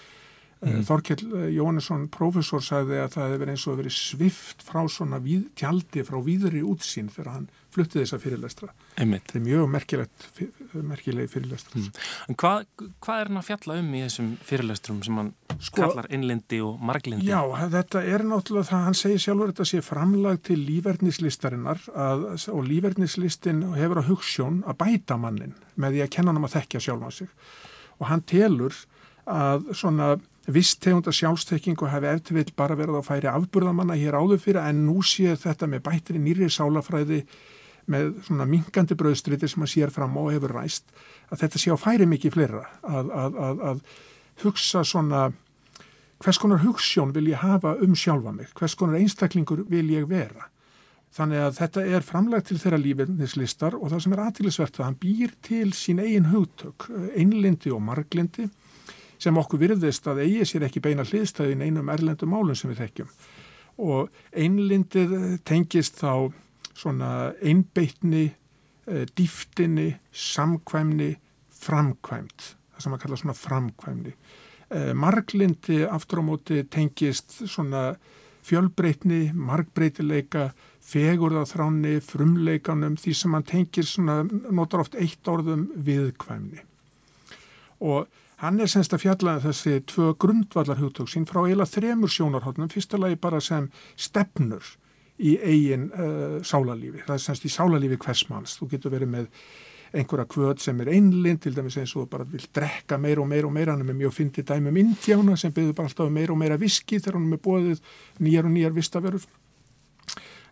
S11: Mm. Þorkjell eh, Jóhannesson, professor, sagði að það hefði verið eins og verið svift frá svona víð, tjaldi frá víðri útsýn þegar hann fluttið þessa fyrirlestra.
S2: Einmitt.
S11: Það er mjög merkilegi fyrirlestra. Mm.
S2: En hvað, hvað er hann að fjalla um í þessum fyrirlestrum sem hann sko, kallar innlindi og marglindi?
S11: Já, þetta er náttúrulega það, hann segir sjálfur þetta sé framlag til lífverðnislistarinnar og lífverðnislistin hefur á hugssjón að bæta mannin með því að kenna hann um að þekkja sjálf á sig og hann telur að svona vist tegunda sjálfstekkingu hafi eftir vil bara verið að færi afburðamanna hér áður fyrir en nú sé þetta með bættri nýri sálafræði með svona minkandi bröðstriti sem að sér fram og hefur ræst að þetta sé á færi mikið fleira. Að, að, að, að hugsa svona hvers konar hugssjón vil ég hafa um sjálfa mig, hvers konar einstaklingur vil ég vera. Þannig að þetta er framlegt til þeirra lífinnislistar og það sem er aðtilisvert að hann býr til sín eigin hugtök, einlindi og marglindi sem okkur virðist að eigi sér ekki beina hliðstæðin einum erlendum málum sem við þekkjum og einlindið tengist þá svona einbeitni, e, dýftinni, samkvæmni, framkvæmt, það sem að kalla svona framkvæmni. E, marglindi aftur á móti tengist svona fjölbreytni, margbreytileika, fegurðaþráni, frumleikanum, því sem hann tengir svona, notar oft eitt orðum viðkvæmni. Og Hann er semst að fjalla þessi tvö grundvallar hugtök sín frá eila þremur sjónarhóttnum, fyrsta lagi bara sem stefnur í eigin uh, sálarlífi. Það er semst í sálarlífi hversmanns. Þú getur verið með einhverja kvöð sem er einlind, til dæmis eins og bara vil drekka meira og meira og meira, hann er með mjög fyndið dæmum indjána sem byggður bara alltaf um meira og meira viski þegar hann er með bóðið nýjar og nýjar vistaverur.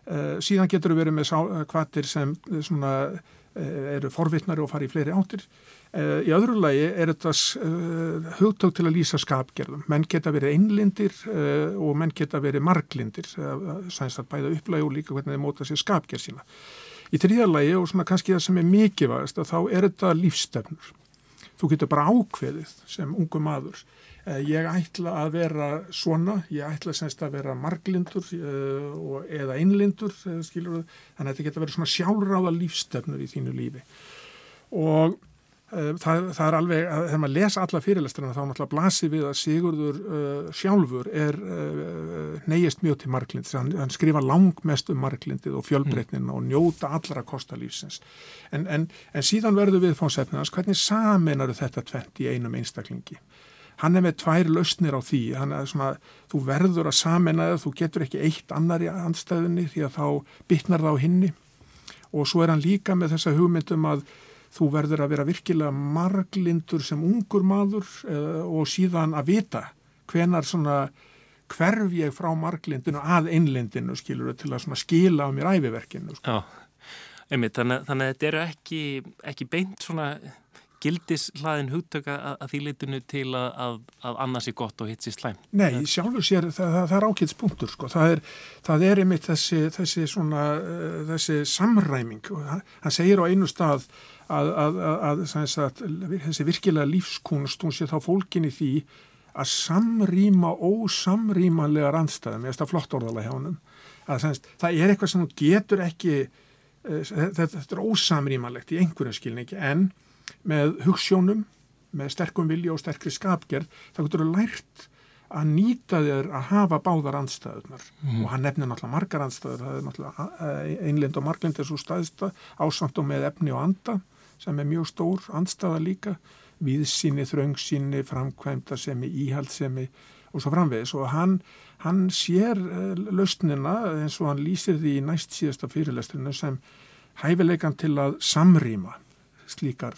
S11: Uh, síðan getur þú verið með kvatir sem svona, uh, eru forvittnari og fari í fleiri áttir Eh, í öðru lagi er þetta uh, hugtök til að lýsa skapgerðum. Menn geta verið einlindir uh, og menn geta verið marglindir, uh, sæns að bæða upplægi og líka hvernig þeir móta sér skapgerð sína. Í þriðja lagi og svona kannski það sem er mikilvægast að þá er þetta lífstefnur. Þú getur bara ákveðið sem ungu maður. Ég ætla að vera svona, ég ætla semst að vera marglindur eða einlindur, skilur, þannig að þetta getur verið svona sjálfráða lífstefnur í þínu lífi. Og Eh, það, það er alveg, þegar maður lesa alla fyrirlestrana þá náttúrulega blasir við að Sigurður uh, sjálfur er uh, neyjast mjög til marglind hann, hann skrifa langmest um marglindið og fjölbreytnin og njóta allra kostalífsins en, en, en síðan verður við fónsefninans, hvernig saminar þetta tvent í einum einstaklingi? Hann er með tvær lausnir á því. Svona, þú verður að samina það þú getur ekki eitt annar í andstæðinni því að þá bytnar það á hinni. Og svo er hann líka með þessa hugmyndum að þú verður að vera virkilega marglindur sem ungur maður eða, og síðan að vita hvenar svona hverf ég frá marglindinu að einlindinu skilur til að skila á mér æfiverkinu.
S2: Já, einmitt, þannig, þannig að þetta eru ekki, ekki beint svona gildis hlaðin hugtöka að, að því litinu til að, að, annars er gott og hitt sér slæm?
S11: Nei, sjálfur sér það, það, það er ákveðspunktur sko, það er, það er einmitt þessi, þessi svona, uh, þessi samræming. Og hann segir á einu stað að, að, þessi virkilega lífskunst hún sé þá fólkin í því að samrýma ósamrýmanlega randstæðum, ég veist að flott orðala hjá hann það er eitthvað sem þú getur ekki uh, þetta, þetta er ósamrýmanlegt í einhverjum skilningi en með hugssjónum með sterkum vilja og sterkri skapgerð þá getur þú lært að nýta þér að hafa báðar andstæðunar mm. og hann nefnir náttúrulega margar andstæður. Það er náttúrulega eh, einlind og marglind er svo staðista ásamt og með efni og anda sem er mjög stór andstaða líka. Viðsýni, þröngsýni, framkvæmdasemi, íhaldsemi og svo framvegis. Og hann, hann sér uh, lausnina eins og hann lýsir því í næst síðasta fyrirlestrinu sem hæfileikan til að samrýma slíkar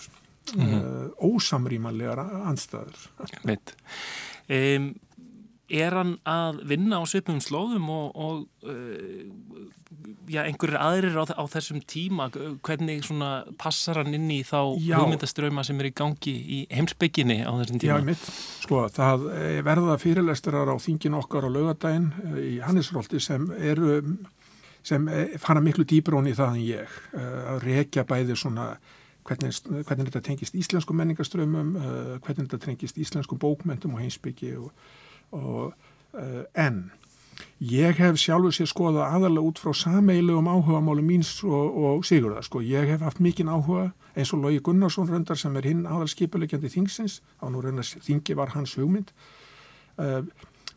S11: mm -hmm. uh, ósamrýmanlegar andstæður.
S2: Veit. Um, er hann að vinna á svipum slóðum og, og uh, já, einhverjir aðrir á, á þessum tíma hvernig passar hann inn í þá hugmyndaströma sem er í gangi í heimsbygginni á þessum tíma?
S11: Já, mitt, sko, það eh, verða fyrirlestrar á þingin okkar á laugadaginn eh, í Hannisróldi sem eru sem eh, fara miklu dýbrón í það en ég að rekja bæði svona hvernig, hvernig þetta tengist íslensku menningaströmmum hvernig þetta tengist íslensku bókmentum og heimsbyggi og og, uh, en ég hef sjálfur sér skoða aðalega út frá sameilegum áhuga málu míns og, og Sigurða sko. ég hef haft mikinn áhuga eins og Lógi Gunnarsson röndar sem er hinn aðalskipulegjandi þingsins á nú reyndast þingi var hans hugmynd Uh,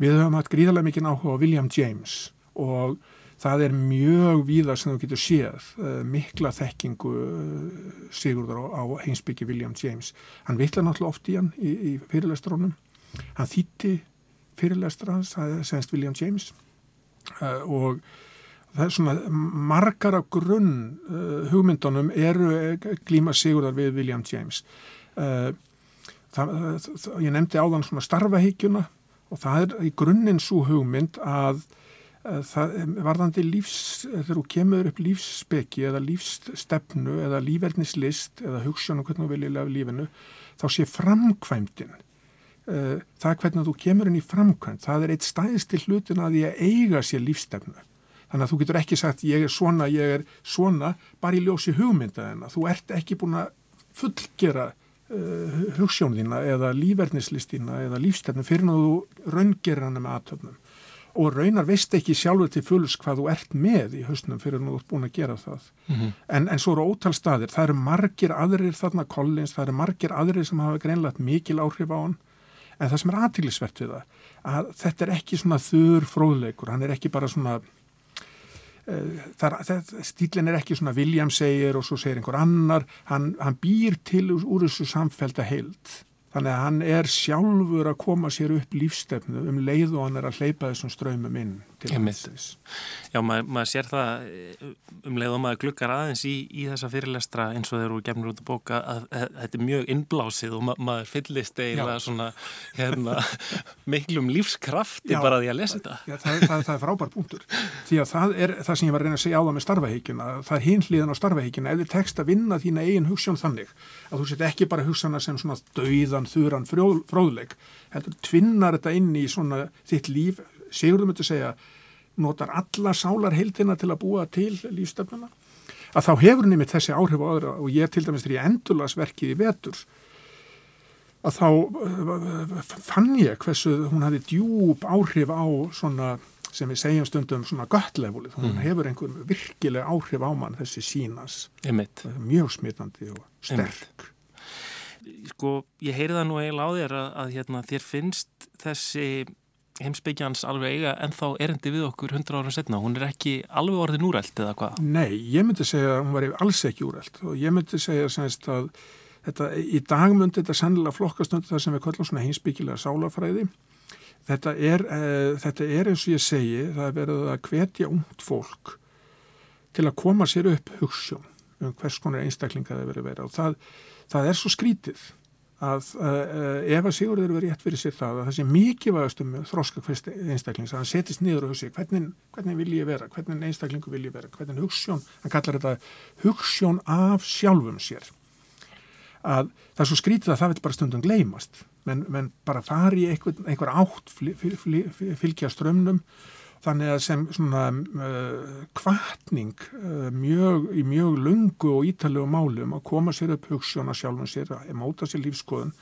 S11: við höfum hatt gríðarlega mikið áhuga á William James og það er mjög víða sem þú getur séð uh, mikla þekkingu uh, Sigurður á, á heimsbyggi William James. Hann vittla náttúrulega oft í hann í, í fyrirlestrónum. Hann þýtti fyrirlestra hans, það er senst William James og það er svona margar af grunn hugmyndunum eru glíma Sigurðar við William James. Það, það, ég nefndi áðan svona starfahyggjuna og það er í grunninn svo hugmynd að það varðandi lífs, þegar þú kemur upp lífsspeki eða lífsstefnu eða lífverðnislist eða hugssjónu hvernig þú viljið lefa lífinu, þá sé framkvæmdinn það er hvernig þú kemur inn í framkvæmd, það er eitt stæðst til hlutin að því að eiga sér lífsstefnu. Þannig að þú getur ekki sagt ég er svona, ég er svona, bara í ljósi hugmyndaðina. Þú ert ekki búin að fullgera uh, hugssjónðina eða lífverðnislistina eða lífstefnu fyrir að þú raungerir hana með aðtöfnum. Og raunar veist ekki sjálfur til fulls hvað þú ert með í hausnum fyrir að þú ert búin að gera það. Mm -hmm. en, en svo eru ótal staðir, það eru margir aðrir þarna Collins, það eru margir aðrir sem hafa greinlegt mikil áhrif á hann En það sem er aðtílisvert við það, að þetta er ekki svona þurr fróðleikur, hann er ekki bara svona, uh, stílinn er ekki svona William segir og svo segir einhver annar, hann, hann býr til úr þessu samfélta heilt. Þannig að hann er sjálfur að koma sér upp lífstefnu um leið og hann er að hleypa þessum ströymum inn til
S2: hans. Já, maður, maður sér það um leið og maður glukkar aðeins í, í þessa fyrirlestra eins og þeir eru gefnir út að bóka að, að, að þetta er mjög innblásið og ma maður fyllist eiginlega svona hérna, miklum lífskrafti já, bara því að lesa þetta.
S11: Já, það, það, það er frábær punktur. Því að það er það sem ég var að reyna að segja á það með starfaheikjuna. Það er hinliðan á starfaheikjuna ef þið tekst að vinna þína eigin hugssjón þannig að þú set ekki bara hugssana sem svona dauðan, þuran, fróðleik heldur tvinnar þetta inn í svona þitt líf, Sigurður myndi segja notar alla sálar heildina til að búa til lífstöfnuna að þá hefur með þessi áhrif á öðra og ég til dæmis þegar ég endulasverkið í vetur að þá fann ég hversu hún hafi djúb áhrif á svona sem við segjum stundum svona göttleifulið, hún mm. hefur einhver virkileg áhrif á mann þessi sínas
S2: Einmitt.
S11: mjög smitandi og sterk Einmitt.
S2: Sko, ég heyri það nú eiginlega á þér að, að hérna, þér finnst þessi heimsbyggjans alveg eiga en þá erindi við okkur hundra ára setna, hún er ekki alveg orðin úrælt eða hvað?
S11: Nei, ég myndi segja að hún var alls ekki úrælt og ég myndi segja semst að þetta, í dag myndi þetta sennilega flokkast undir það sem við kallum svona heimsbyggjilega sálafræði þetta er, e, þetta er eins og ég segi, það er verið að hvetja ungt fólk til að koma sér upp hugssjón um hvers konar einstaklinga það verið verið og það, það er svo skrítið að uh, ef að Sigurður verið rétt fyrir sér það að það sé mikið vaðast um þróska einstaklings að hann setist niður og hugsi hvernig, hvernig vil ég vera, hvernig einstaklingu vil ég vera? Hvernig hugssjón, hann kallar þetta hugssjón af sjálfum sér. Að það er svo skrítið að það vil bara stundum gleymast. Menn, menn bara fari einhver, einhver átt fylgja strömmnum þannig að sem svona uh, kvartning uh, mjög, í mjög lungu og ítalegu málum að koma sér upp hugssjóna sjálfum sér, að móta sér lífskoðun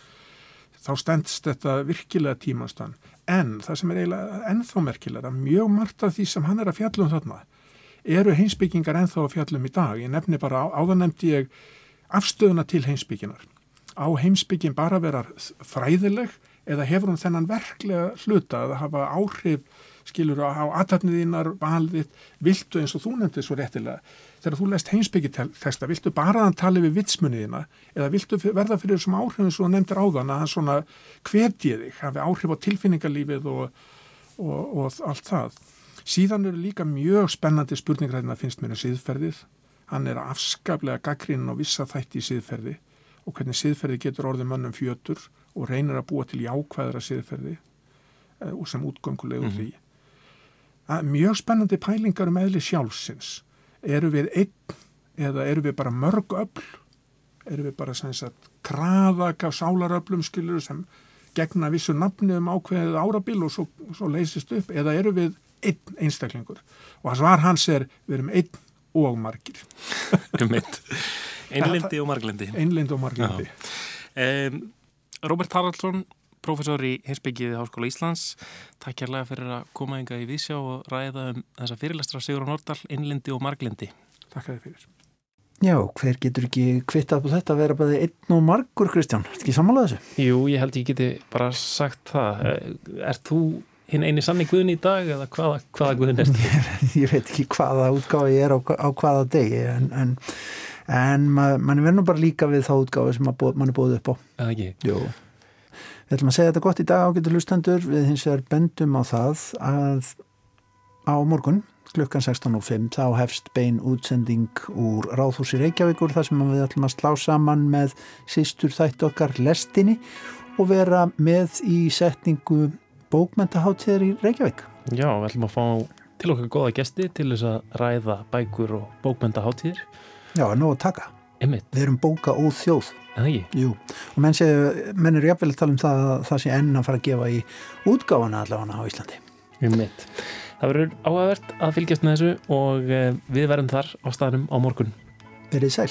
S11: þá stendst þetta virkilega tímastan. En það sem er eiginlega ennþá merkilega, mjög margt af því sem hann er að fjallum þarna eru heimsbyggingar ennþá að fjallum í dag. Ég nefni bara, á, áðan nefndi ég afstöðuna til heimsbygginar á heimsbyggin bara vera fræðileg eða hefur hún þennan verklega hluta að hafa áhrif skilur á aðtapniðínar, valðið, viltu eins og þú nefndið svo réttilega, þegar þú lest heimsbyggitesta, viltu bara að tala við vitsmuniðina eða viltu verða fyrir þessum áhrifin svo nefndir áðan að hann svona hvetið þig, hafi áhrif á tilfinningarlífið og, og, og allt það. Síðan eru líka mjög spennandi spurningræðin að finnst mér um síðferðið, hann er afskaplega gaggrinn og vissa þætti í síðferði og hvernig síðferði getur orðið mönnum fjötur og reynir að búa til jákvæðra síðferði eh, og sem útgöngulegur mm -hmm. því mjög spennandi pælingar um eðli sjálfsins. Eru við einn eða eru við bara mörg öll eru við bara sagt, kraðaka sálaröflum skilur sem gegna vissu nafni um ákveðið árabil og svo, svo leysist upp? Eða eru við einn einstaklingur? Og það svar hans er við erum einn og margir.
S2: Einlindi og marglindi
S11: Einlindi og marglindi
S2: um, Robert Haraldsson profesor í Hinsbyggiði Háskóla Íslands. Takk kærlega fyrir að koma ynga í vísjá og ræða um þessa fyrirlestra Sigur og Nordal, innlindi og marglindi.
S11: Takk að þið fyrir.
S1: Já, hver getur ekki kvittað på þetta að vera bara einn og margur, Kristján? Er ekki samanlega þessu?
S2: Jú, ég held ég geti bara sagt það. Er þú hinn eini sannig guðin í dag eða hvaða, hvaða guðin er þetta?
S1: ég veit ekki hvaða útgáði ég er á, á hvaða degi en, en, en mann man verður nú bara líka við þá útgáði sem mann er búið upp á.
S2: Eða ekki?
S1: Jú. Við ætlum að segja þetta gott í dag ágættu hlustendur. Við hins vegar bendum á það að á morgun klukkan 16.05 þá hefst bein útsending úr Ráðhúsi Reykjavíkur þar sem við ætlum að slá saman með sístur þætt okkar lestinni og vera með í setningu bókmentaháttíðar í Reykjavík.
S2: Já, við ætlum að fá til okkar goða gesti til þess að ræða bækur og bókmentaháttíðir.
S1: Já, nóg að taka.
S2: Einmitt.
S1: Við erum bóka og þjóð. Jú, og menn, sé, menn er jafnvel að tala um það að það sé enn að fara að gefa í útgáfana allavega á Íslandi.
S2: Einmitt. Það verður áhagvert að fylgjast með þessu og eh, við verðum þar á staðnum á morgun.
S1: Verið sæl.